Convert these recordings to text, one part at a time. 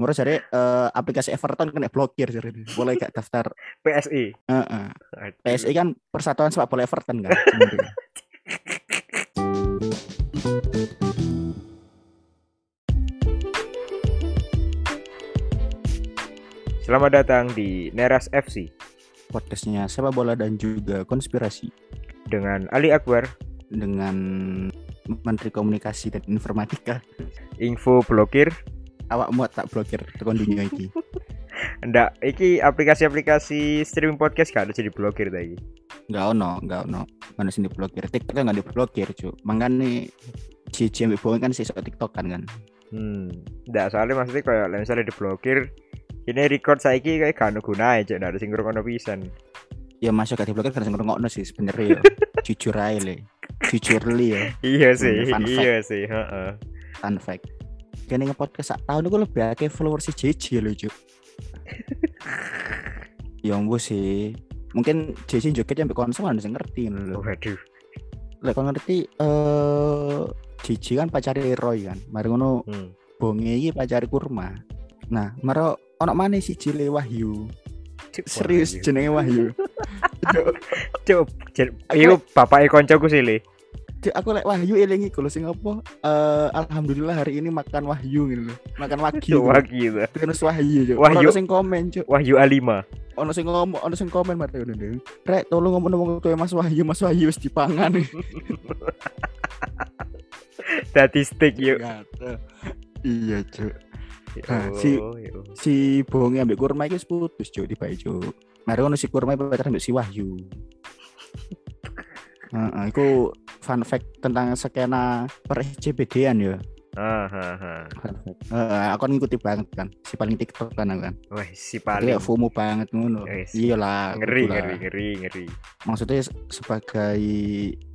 Murah eh, aplikasi Everton kena blokir jadi boleh gak daftar PSI. Heeh. Aduh. PSI kan Persatuan Sepak Bola Everton kan. Selamat datang di Neras FC Podcastnya sepak bola dan juga konspirasi dengan Ali Akbar, dengan Menteri Komunikasi dan Informatika. info blokir. Awak muat tak blokir tekan dunia ini. Ndak, iki aplikasi-aplikasi streaming podcast gak ada jadi blokir tadi. Enggak ono, enggak ono. Mana sini blokir. TikTok kan enggak diblokir, Cuk. Mangane Cici ambek Boeing kan sih TikTok kan kan. Hmm, ndak soalnya maksudnya kayak misalnya diblokir, ini record saiki kayak gak gunae, cek ndak ada sing ngrungokno pisan. Ya masuk gak diblokir karena ngrungokno sih sebenarnya ya. Jujur aja le. Jujur li ya. Iya sih, iya sih, heeh. Fun fact. Kene nge-podcast sak tahun itu lebih akeh followers si JJ lho, Cuk. ya sih. Mungkin JJ joget sampai konsol ada sing ngerti lho. Waduh. Lek kon ngerti eh JJ kan pacare Roy kan. Mari ngono Hmm. bonge iki pacare kurma. Nah, maro ono maneh si Jile Wahyu. Serius jenenge Wahyu. Cuk, Cuk, iku bapake koncoku sih, Le. Aku lek Wahyu eling iku lho sing apa? Eh alhamdulillah hari ini makan Wahyu gitu lho. Makan wagyu. Itu. Terus Wahyu, Cuk. Wahyu. Ono sing komen, Cuk. Wahyu A5. Ono sing ngomong, ono sing komen mari ngono lho. Rek, tolong ngomong-ngomong kowe Mas Wahyu, Mas Wahyu wis dipangan. Dadi stick yuk. Iya, Cuk. Ya Nah, si- Allah, ya. Si bonge ambek kurma iki putus, Cuk, dibae, Cuk. Mari ngono si kurma pacaran ambek si Wahyu. Heeh, iku fun fact tentang skena per SCBD-an ya. Ah, ah. Fun fact. Heeh, aku kan ngikuti banget kan. Si paling TikTok kan kan. Wah, si Jadi paling kayak FOMO banget ngono. Yes. Iyalah. ngeri, kudu lah. ngeri, ngeri, ngeri. Maksudnya se- sebagai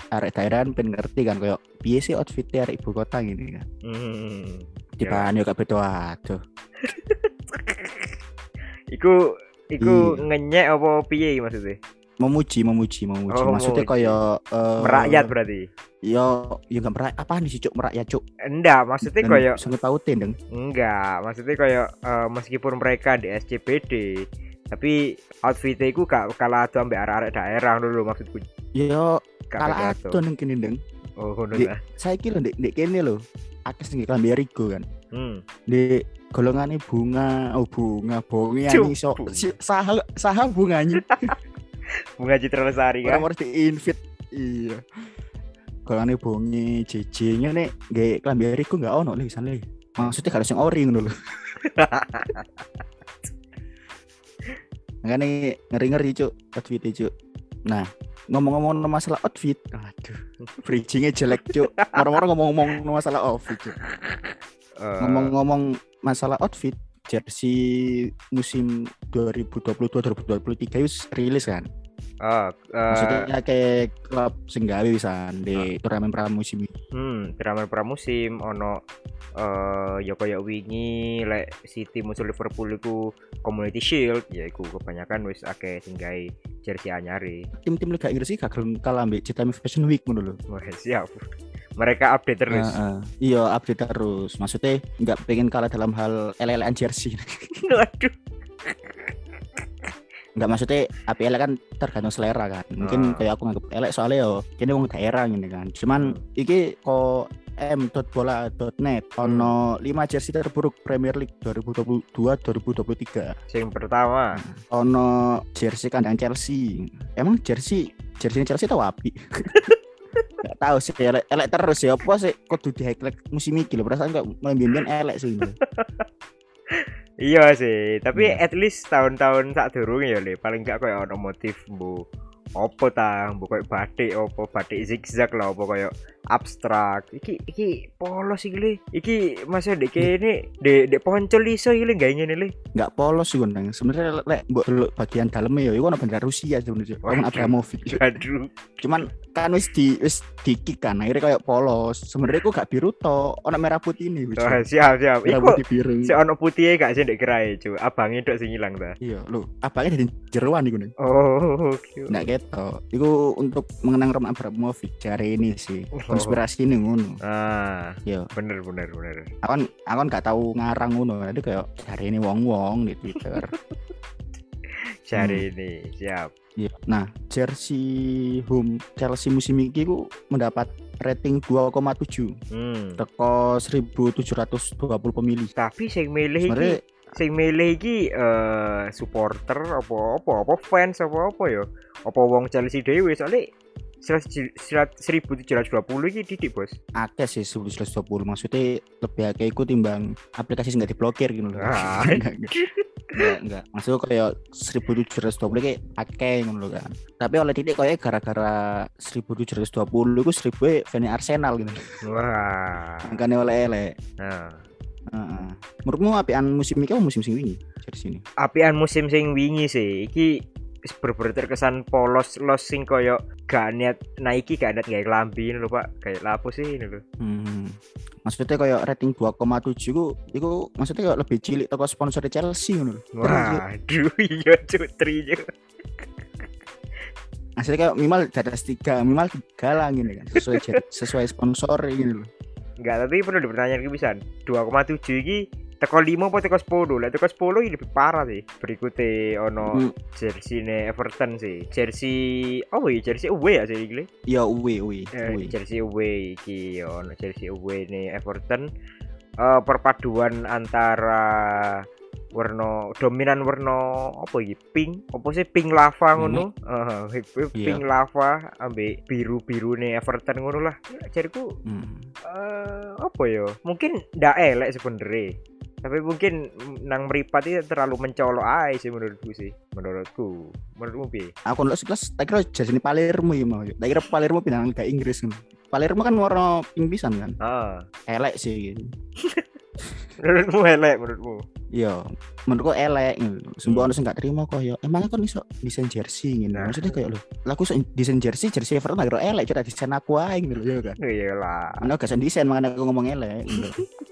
arek daerah pengen ngerti kan kayak piye sih outfitnya arek ibu kota gini kan. Hmm. Di yo gak beda aduh. Iku iku Iya. ngenyek apa piye maksudnya? Memuji, memuji, memuji. Oh, Maksudnya kayak eh, Merakyat berarti. Yo, yo gak merakyat. Apa nih sih cuk merakyat cuk? Enggak, maksudnya kayak sengit pautin dong. enggak, maksudnya kayak eh, meskipun mereka di SCPD tapi outfitnya iku gak kalah ado ambek arek-arek daerah dulu maksudku. Yo, kalah ado neng kene deng. Oh, ta. Saya kira ndek ndek kene lho. Akeh sing klambi Erigo kan. Hmm. Di golongannya bunga, oh bunga, Cuk, ani so, bunga. saha saha bunganya. Bunga Citra Lestari kan. Harus di invite. Iya. Golongannya bonge, JJ nya nek gak klambi Erigo gak ono sana le. Maksudnya kalau sing ori ngono lho. Makanya ngeri-ngeri cuk outfit cuk. Nah, ngomong-ngomong masalah outfit, aduh, bridgingnya jelek cuk. Orang-orang ngomong-ngomong masalah outfit cuk. Eh, Ngomong-ngomong masalah outfit, jersey musim 2022-2023 itu rilis kan. Oh, Maksudnya kayak klub sing gawe wisan di turnamen pramusim. Hmm, drama pramusim ono eh ya kayak wingi lek City musuh Liverpool iku Community Shield ya iku kebanyakan wis akeh sing gawe jersey anyare. Tim-tim Liga Inggris sih gak gelem kalah ambek Citami Fashion Week ngono lho. Wah, siap. Mereka update terus. Heeh. Iya, update terus. Maksudnya nggak pengen kalah dalam hal LLN jersey. Waduh. Enggak maksudnya APL kan tergantung selera kan. Mungkin Ah. kayak aku nganggep elek soalnya yo kene wong daerah gini kan. Cuman Hmm. iki kok m.bola.net ono 5 jersey terburuk Premier League 2022-2023. Sing pertama, Ono jersey kandang Chelsea. Emang jersey jersey Chelsea tau api? Gak tahu sih elek, elek terus ya apa sih kudu di musim iki lho perasaan kok main elek sih ini. iya sih, tapi Iya. at least tahun-tahun sak durunge ya le, paling gak kayak ono motif bu opo ta, bu kayak batik opo batik zigzag lah opo kayak abstrak. Iki iki polos iki le. Iki masih dek kene dek dek poncol iso iki le gak ngene le. Nggak polos sih gondang. Sebenarnya lek mbok delok bagian dalamnya ya iku ono bendera Rusia sebenarnya. Waduh. Abramovich. Aduh. cuman kan wis di wis dikik kan akhirnya kayak polos sebenarnya kok gak biru to ono merah putih ini Wah, siap siap. merah Iku putih biru si ono putih gak sih dek kerai cu. Abange tok sing ilang ta. iya lo abangnya dari jeruan iku nih Oh, oke. nggak keto iku untuk mengenang Roman Abramovich hari ini sih konspirasi ini ngono. Ah, Yo, bener bener bener. aku kan aku kan gak tahu ngarang ngono. Jadi kayak hari ini wong-wong di Twitter. Cari Hmm. ini, siap. Iya. Nah, jersey home Chelsea musim ini ku mendapat rating 2,7 Hmm. teko 1720 pemilih. Tapi sing milih iki sing milih iki eh, supporter apa apa apa fans apa apa ya apa wong Chelsea dhewe soalnya 1720 iki didik bos akeh sih 1120 maksudnya lebih akeh iku timbang aplikasi sing gak diblokir gitu loh. Ah. enggak, enggak. Maksudnya kayak 1720 kayak akeh ngono lho kan. Tapi oleh titik kayak gara-gara 1720 iku 1000 fan Arsenal gitu. wah Makanya oleh elek. nah Heeh. Menurutmu apian musim ini musim sing wingi jersey ini? apian musim sing wingi sih iki bener terkesan polos los sing koyo gak niat Nike gak niat kayak klambi ini lho pak kayak lapo sih ini lho Hmm. Maksudnya kayak rating 2,7 ku iku maksudnya kayak lebih cilik toko sponsor Chelsea ngono lho. Waduh iya cutri Maksudnya kayak minimal atas tiga, minimal tiga lah gini kan. Sesuai sesuai sponsor gini loh. Enggak, tapi perlu dipertanyakan pisan. 2,7 iki teko 5 apa teko 10? Lah teko 10 iki lebih parah sih. Berikutnya ono Hmm. jersey ne Everton sih. Jersey oh iya jersey away ya sih iki. Ya uwe uwe. Eh, uwe. jersey away iki ono jersey away ne Everton. Eh, perpaduan antara warna dominan warna apa iki pink apa sih pink lava ngono Heeh, pink lava ambek biru-biru nih Everton ngono lah jariku Hmm. eh apa ya mungkin ndak elek sebenernya tapi mungkin nang meripat itu terlalu mencolok aja sih menurutku sih menurutku menurutmu piye Aku ndelok sekelas tak kira jersey Palermo ya mau. Tak kira Palermo pindah ke Inggris kan. Palermo kan warna pink pisan kan. ah Elek sih gitu. menurutmu elek menurutmu Iya, menurutku elek gitu. Sumpah Hmm. ono sing gak terima kok ya. Emangnya kan iso desain jersey gitu. Nah. Maksudnya kayak lo. Laku desain jersey, jersey Everton kira elek, coba desain aku aja gitu ya kan. iyalah Mana gak desain makanya aku ngomong elek gitu.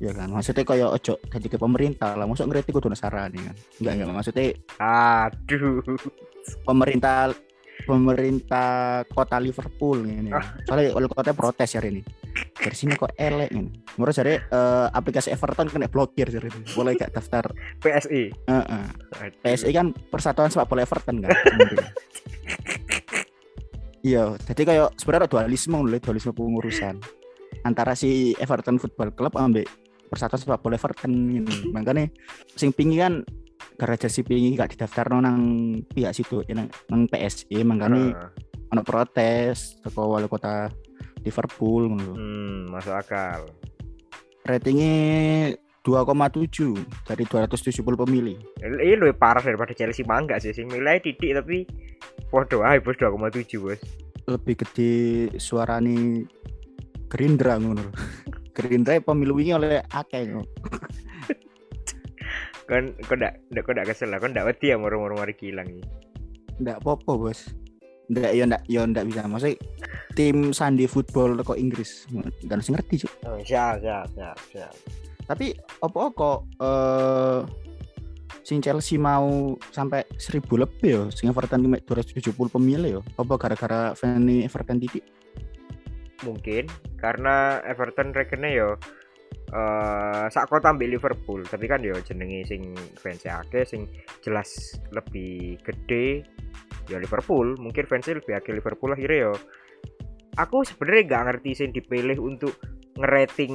ya kan? Maksudnya kayak ojo jadi ke pemerintah lah. Masuk ngerti kudu nasarani kan? Enggak enggak. Maksudnya aduh. pemerintah pemerintah kota Liverpool ini soalnya wali kota protes hari ini. Dari sini kok elek ini menurut saya eh, aplikasi Everton kena blokir hari ini. Boleh gak daftar. PSI Heeh. Aduh. PSI kan Persatuan Sepak Bola Everton kan? Iya jadi kayak sebenarnya dualisme dualisme pengurusan. Antara si Everton Football Club ambek Persatuan Sepak Bola Everton ini makanya sing pingi kan gara jersey pingi gak didaftar nang pihak situ ya, nang, nang PSI makanya Ah, ono protes teko wali kota Liverpool lho. hmm masuk akal. Ratingnya 2,7 dari 270 pemilih. Ini lebih parah daripada Chelsea. Mangga sih sing nilai titik tapi podo ae bos 2,7 bos. Lebih gede suarane Gerindra ngono. lho. Gerindra pemilu ini oleh akeh ngono. kan kau ndak ndak kau ndak kesel lah. Kau ndak wedi ya moro-moro mari kilang iki. Ndak apa-apa bos. Ndak ya ndak ya ndak bisa. Maksudnya tim Sandi football kok Inggris. Dan sing ngerti cuk. Oh, siap siap siap siap. Tapi apa kok eh sing Chelsea mau sampai 1000 lebih ya. Sing Everton 270 pemilih ya. Apa gara-gara fan Everton titik mungkin. Karena Everton rekennya yo eh sak kota ambil Liverpool. Tapi kan yo jenenge sing fans akeh sing jelas lebih gede ya Liverpool. Mungkin fansnya lebih akeh Liverpool akhirnya yo. Aku sebenarnya nggak ngerti sing dipilih untuk ngerating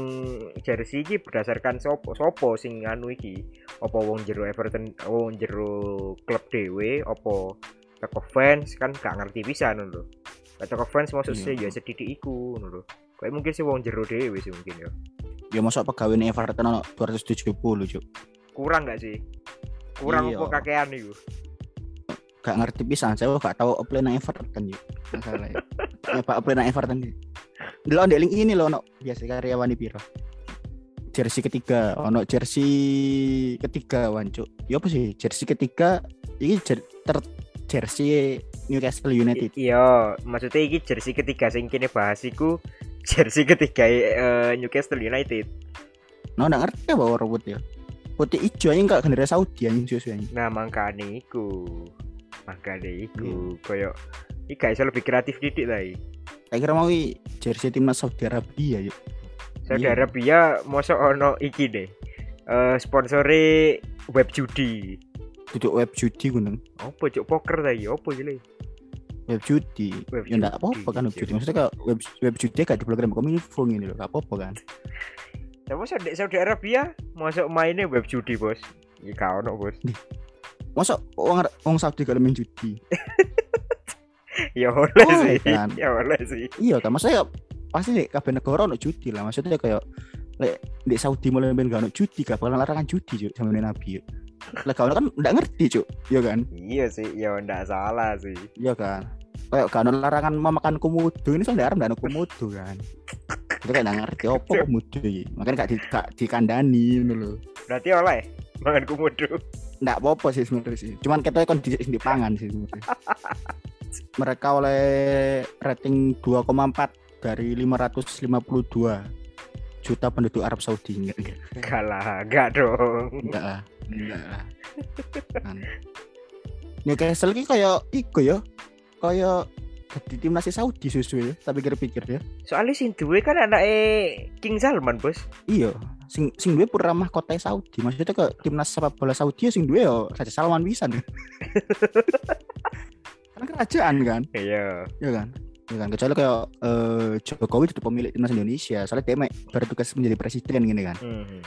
jersey iki berdasarkan sopo sopo sing anu iki. Apa wong jero Everton wong jero klub dhewe apa teko fans kan gak ngerti bisa lho teko fans maksud sih Iya. ya sedidik iku ngono lho. Kayak mungkin sih wong jero dhewe sih mungkin ya. Ya masuk pegawai Everton ono 270 cuk. Kurang gak sih? Kurang Iya. apa kakean iku? Gak ngerti pisan saya gak tahu apply nang Everton yuk masalah ya. Pak apply nang Everton yuk lo ndek link ini lo ono biasa karyawan piro? Jersey ketiga ono jersey ketiga wancuk ya apa sih? Jersey ketiga ini jer ter jersey Newcastle United iya maksudnya iki jersey ketiga sing kini bahas iku jersey ketiga eh, Newcastle United no nggak ngerti apa putih ya putih hijau aja enggak bendera Saudi anjing sesuai nah makanya iku makanya iku koyo iki iso lebih kreatif didik lah iki. Tak kira mau jersey timnas Saudi Arabia yuk. Saudi Iya. Arabia mosok ono iki deh. Eh sponsore web judi. Duduk web judi gunung. Apa cuk poker ta iki? Apa iki le? Web judi. Web Ya enggak apa-apa kan web judi. Maksudnya kayak web web judi gak di program kominfo ini loh. Gak apa-apa kan. Tapi Saudi, Saudi Arabia masuk mainnya web judi, Bos. Iki gak ono, Bos. Masa wong wong Saudi gak main judi. Ya oleh Oh, sih. kan. Ya oleh sih. Iya kan maksudnya pasti nih kabeh negara ono judi lah. Maksudnya kayak lek di Saudi mulai main gak ono judi gak bakalan larangan judi zaman Nabi yuk. Lah kalau kan nggak ngerti cuk, iya kan? Iya sih, ya ndak salah sih. Iya kan. Kayak gak ono larangan memakan komodo ini soalnya haram nggak ono komodo kan. Itu kayak nggak ngerti apa komodo ini. Makanya gak, di, gak dikandani loh. Berarti oleh mangan komodo. Nggak apa-apa sih sebenarnya sih. Cuman kita kan di, di pangan sih sebenarnya. Mereka oleh rating 2,4 dari 552 juta penduduk Arab Saudi enggak enggak Enggak lah, enggak dong. enggak lah enggak lah Kan. Newcastle ki kayak iku ya. Kayak di timnas Saudi susu ya tapi pikir-pikir ya. Soalnya sing duwe kan anake King Salman, Bos. iya sing sing duwe pura mahkota Saudi. Maksudnya ke timnas sepak bola Saudi ya sing duwe ya Raja Salman bisa kan kerajaan kan. Iya. ya kan? Ya kan? Kecuali kayak eh, Jokowi itu pemilik timnas Indonesia. Soalnya dia bertugas menjadi presiden gini kan. Mhm.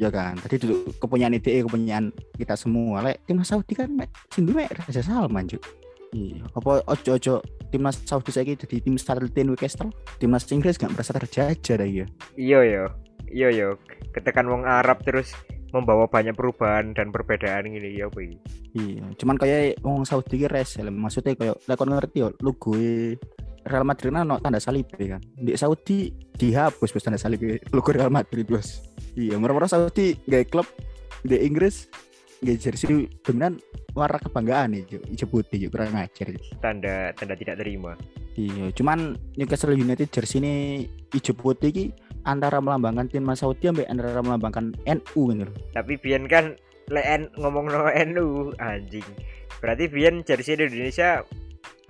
Ya kan? Tadi itu kepunyaan ide kepunyaan kita semua. Lek timnas Saudi kan mek sing duwe mek Raja Salman juk iya apa ojo ojo timnas Saudi saya jadi tim Starleton Newcastle timnas Inggris gak merasa terjajah dah ya? Iya yo. Iya yo. Ketekan wong Arab terus membawa banyak perubahan dan perbedaan gini ya apa iki? iya cuman kayak wong Saudi ki resel maksudnya kayak lek kon ngerti yo logo Real Madrid kan ono tanda salib kan? Di Saudi dihapus bos tanda salib logo Real Madrid bos iya mereka Saudi gak klub di Inggris gak jersey dominan warna kebanggaan nih hijau putih Cuk. kurang ngajar. Tanda tanda tidak terima. iya cuman Newcastle United jersey ini hijau putih ki antara melambangkan timnas Saudi sampai antara melambangkan NU gitu loh. Tapi Bian kan leen ngomong no NU anjing. Berarti Bian jersey di Indonesia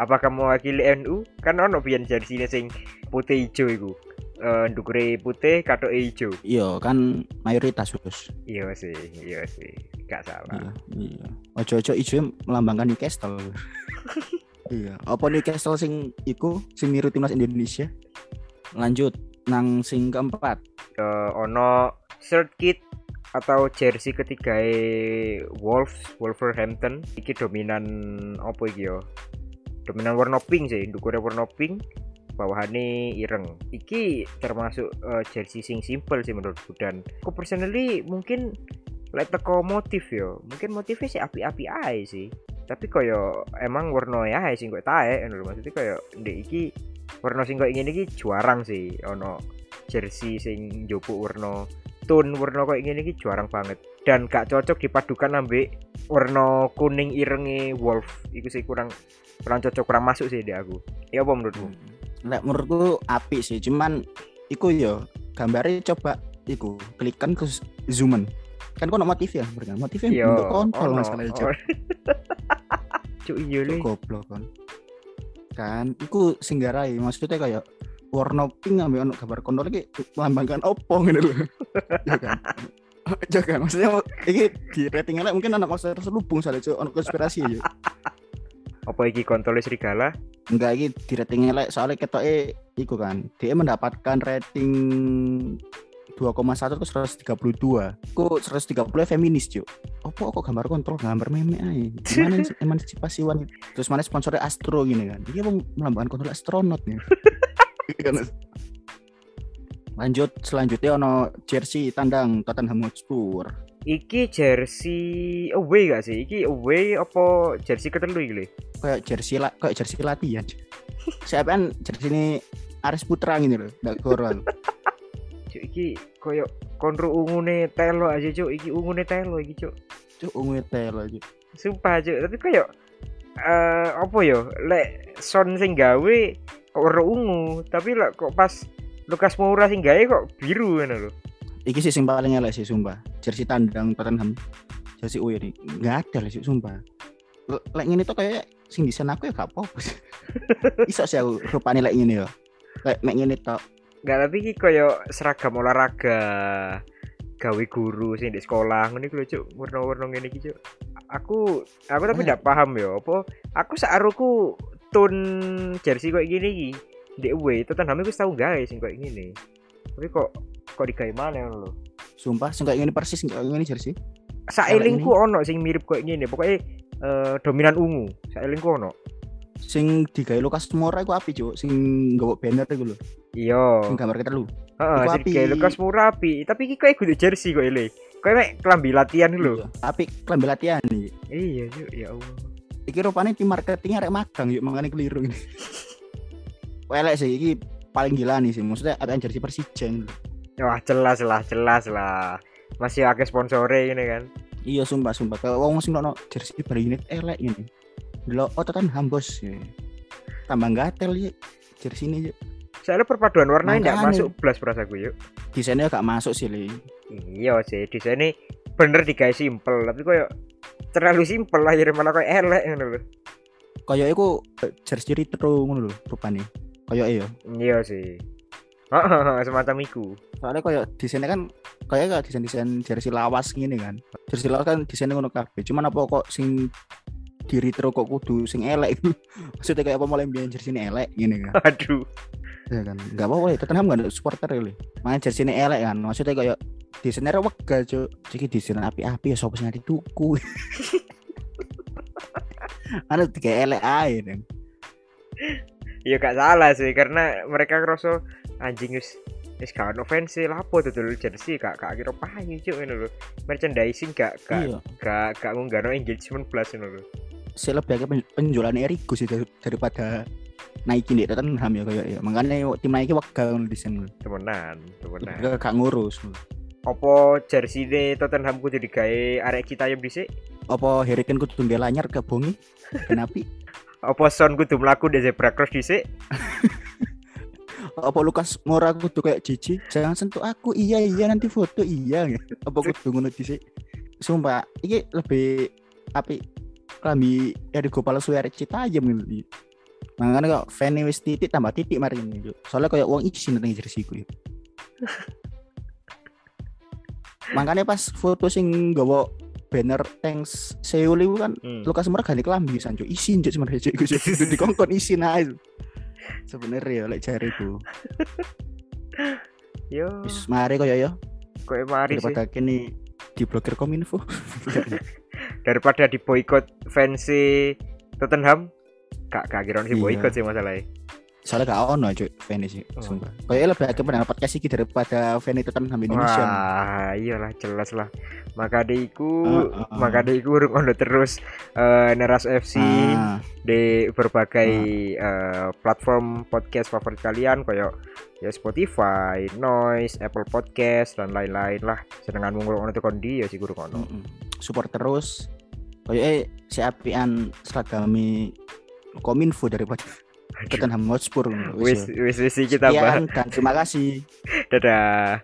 apakah mewakili NU? Kan ono Bian jersey sing putih hijau iku. Eh ndukure putih katoke hijau. iya kan mayoritas bos Iya sih, iya sih. Gak salah. Iya, iya. Ojo-ojo ijo melambangkan Newcastle. iya, apa Newcastle sing iku sing niru timnas Indonesia? Lanjut nang sing keempat. Eh, ono shirt kit atau jersey ketiga Wolves Wolverhampton iki dominan apa iki yo dominan warna pink sih ndukure warna pink bawahane ireng. Iki termasuk eh, jersey sing simple sih menurutku. Dan aku personally mungkin lek teko motif yo mungkin motifnya sih api-api ae sih. Tapi koyo emang warna ya ae sing koyo tae lho. maksudnya koyo ndek iki warna sing koyo ngene iki juarang sih. Ono jersey sing njupuk warna tone warna koyo ngene iki juarang banget. Dan gak cocok dipadukan ambek warna kuning irenge wolf. Iku sih kurang kurang cocok kurang masuk sih di aku. Ya apa menurutmu Lek menurutku apik sih, cuman iku yo gambarnya coba iku klikkan ke zoomen. Kan kono motif ya, berkan motifnya Iya, bentuk kontol ono. masalah itu. Oh. cuk iya goblok kan. Kan iku sing garai maksudnya kayak warna pink ambil ono gambar kontol iki melambangkan opo ngene lho. ya kan. Ya kan maksudnya iki di rating elek mungkin anak maksudnya terselubung soalnya Cuk, ono konspirasi ya. Apa iki kontolnya serigala Enggak iki di rating elek soalnya ketoke iku kan. Dia mendapatkan rating 2,1 ke 132. Ku 130 feminis, Cuk. Apa kok gambar kontrol gambar meme aja. Gimana emansipasi wanita? Terus mana sponsornya Astro gini kan. Dia mau melambangkan kontrol astronot nih. Lanjut selanjutnya ono jersey tandang Tottenham Hotspur. Iki jersey away gak sih iki away apa jersey ketelu iki Kayak jersey la kayak jersey latihan. Siapa kan jersey ini Aris Putra gini loh, nggak goro. cuk iki koyo konro ungune telo aja cuk iki ungune telo iki cuk Cuk ungu telo Cuk. sumpah cuk tapi koyo eh apa yo lek son sing gawe kok ungu tapi lek kok pas Lukas Moura sing gawe kok biru ngono lho Iki sih sing paling elek sih sumpah. Jersey tandang Tottenham. Jersey Uwe nih. Enggak ada lah sih sumpah. Lek ngene tuh kayak sing desain aku ya gak apa-apa sih. Iso sih aku rupane lek ngene ya. kayak mek ngene tok Enggak tapi iki koyo seragam olahraga gawe guru sing di sekolah ngene iki lho cuk warna-warna ngene iki cuk aku aku tapi Eh. ndak paham ya apa aku searuku tone jersey koyo gini iki ndek away Tottenham iku tau gawe sing koyo gini tapi kok kok digawe mana lho sumpah sing kayak ngene persis sing kayak ngene jersey saelingku ono sing mirip koyo gini pokoknya eh, dominan ungu. Saelingku ono. Sing digawe Lukas Moura iku api cuk. Sing nggawa banner iku lho. Iya. Sing gambar kita lu. Heeh sing digawe Lukas Moura api. Tapi iki koyo kudu jersey kok ele koyo mek klambi latihan lho. Api klambi latihan iki iya cuk. Ya Allah. Iki rupanya tim marketingnya rek magang yuk makanya keliru ini. Elek sih iki paling gila nih sih. Maksudnya ada jersey Persija ini lho. Wah jelas lah, jelas lah. Masih akeh sponsore ini kan. iya sumpah sumpah kalau wong sing ono jersey bar unit elek ini delok oh Tottenham bos ya. tambah gatel ya jersey ini yuk. Soalnya perpaduan warnanya nggak Makanya. masuk belas perasaku yuk. desainnya gak masuk sih li Iya sih, desainnya bener digawe simpel, tapi koyo terlalu simpel akhirnya malah koyo elek ngono lho. kayak iku eh, jersey retro ngono lho rupane kayak iya Iya sih. Semacam iku. soalnya kayak desainnya kan kayak gak desain desain jersey lawas gini kan. Jersey lawas kan desainnya ngono kabeh. Cuman apa kok sing di retro kok kudu sing elek? Maksudnya kayak apa mulai biar jersey ini elek gini kan? Aduh. ya kan? Nggak apa-apa ya Tottenham nggak ada supporter ini makanya jersey ini elek kan. Maksudnya kayak desainnya wega cuy jadi desain api-api ya sopo sing ngerti tuku? Ada tiga elek aja kan Iya gak salah sih karena mereka ngerasa anjing wis wis gak ono fans lapo tuh dulu jersey gak gak kira payu cuk ngono lho. Merchandising gak gak iya gak gak ngunggahno engagement plus ngono lho. pen- penjualan Erigo sih dar- daripada naikin di Tottenham ya kayak ya makanya tim naiknya wega ngono desain Temenan, temenan. Gak gak ngurus Apa jersey de Tottenham kudu digawe arek kita yang dhisik? apa Harry Kane kudu mbela anyar ke bongi kenapa Apa Son kudu mlaku di zebra cross dhisik? apa Lukas Moura kudu kayak Cici? Jangan sentuh aku. Iya iya nanti foto. Iya apa kudu ngono sih sumpah ini lebih api kami Erigo palsu arek cita aja menurut makanya kok fan wis titik tambah titik mari ini soalnya kayak uang izin tentang jersey ku yuk. makanya pas foto sing gawa banner thanks Seoul itu kan Hmm. Lukas Moura ganti kelambi sanjo isin cuk sebenarnya cuk. Iku itu dikongkon isin aja sebenarnya ya lek cari itu Yo, wis mari koyo ya kowe mari sih. daripada kini diblokir kominfo Daripada diboikot fans Tottenham, gak gak kira sih Iya. boikot sih masalahnya. Soalnya gak ono cuy fan sih Oh. sumpah kayak lebih akeh pendengar podcast iki daripada fan itu Tottenham Indonesia Wah, iyalah jelas lah. Maka deiku, ah, ah. maka deiku urung ono terus eh, Neras FC Ah, di berbagai eh, platform podcast favorit kalian kayak ya Spotify, Noise, Apple Podcast dan lain-lain lah. Senenganmu ngono tekan di ya sih guru kono. support terus kayak eh si apian seragami kominfo daripada. Tottenham Hotspur Wis wis wis kita bahas. Terima kasih Dadah.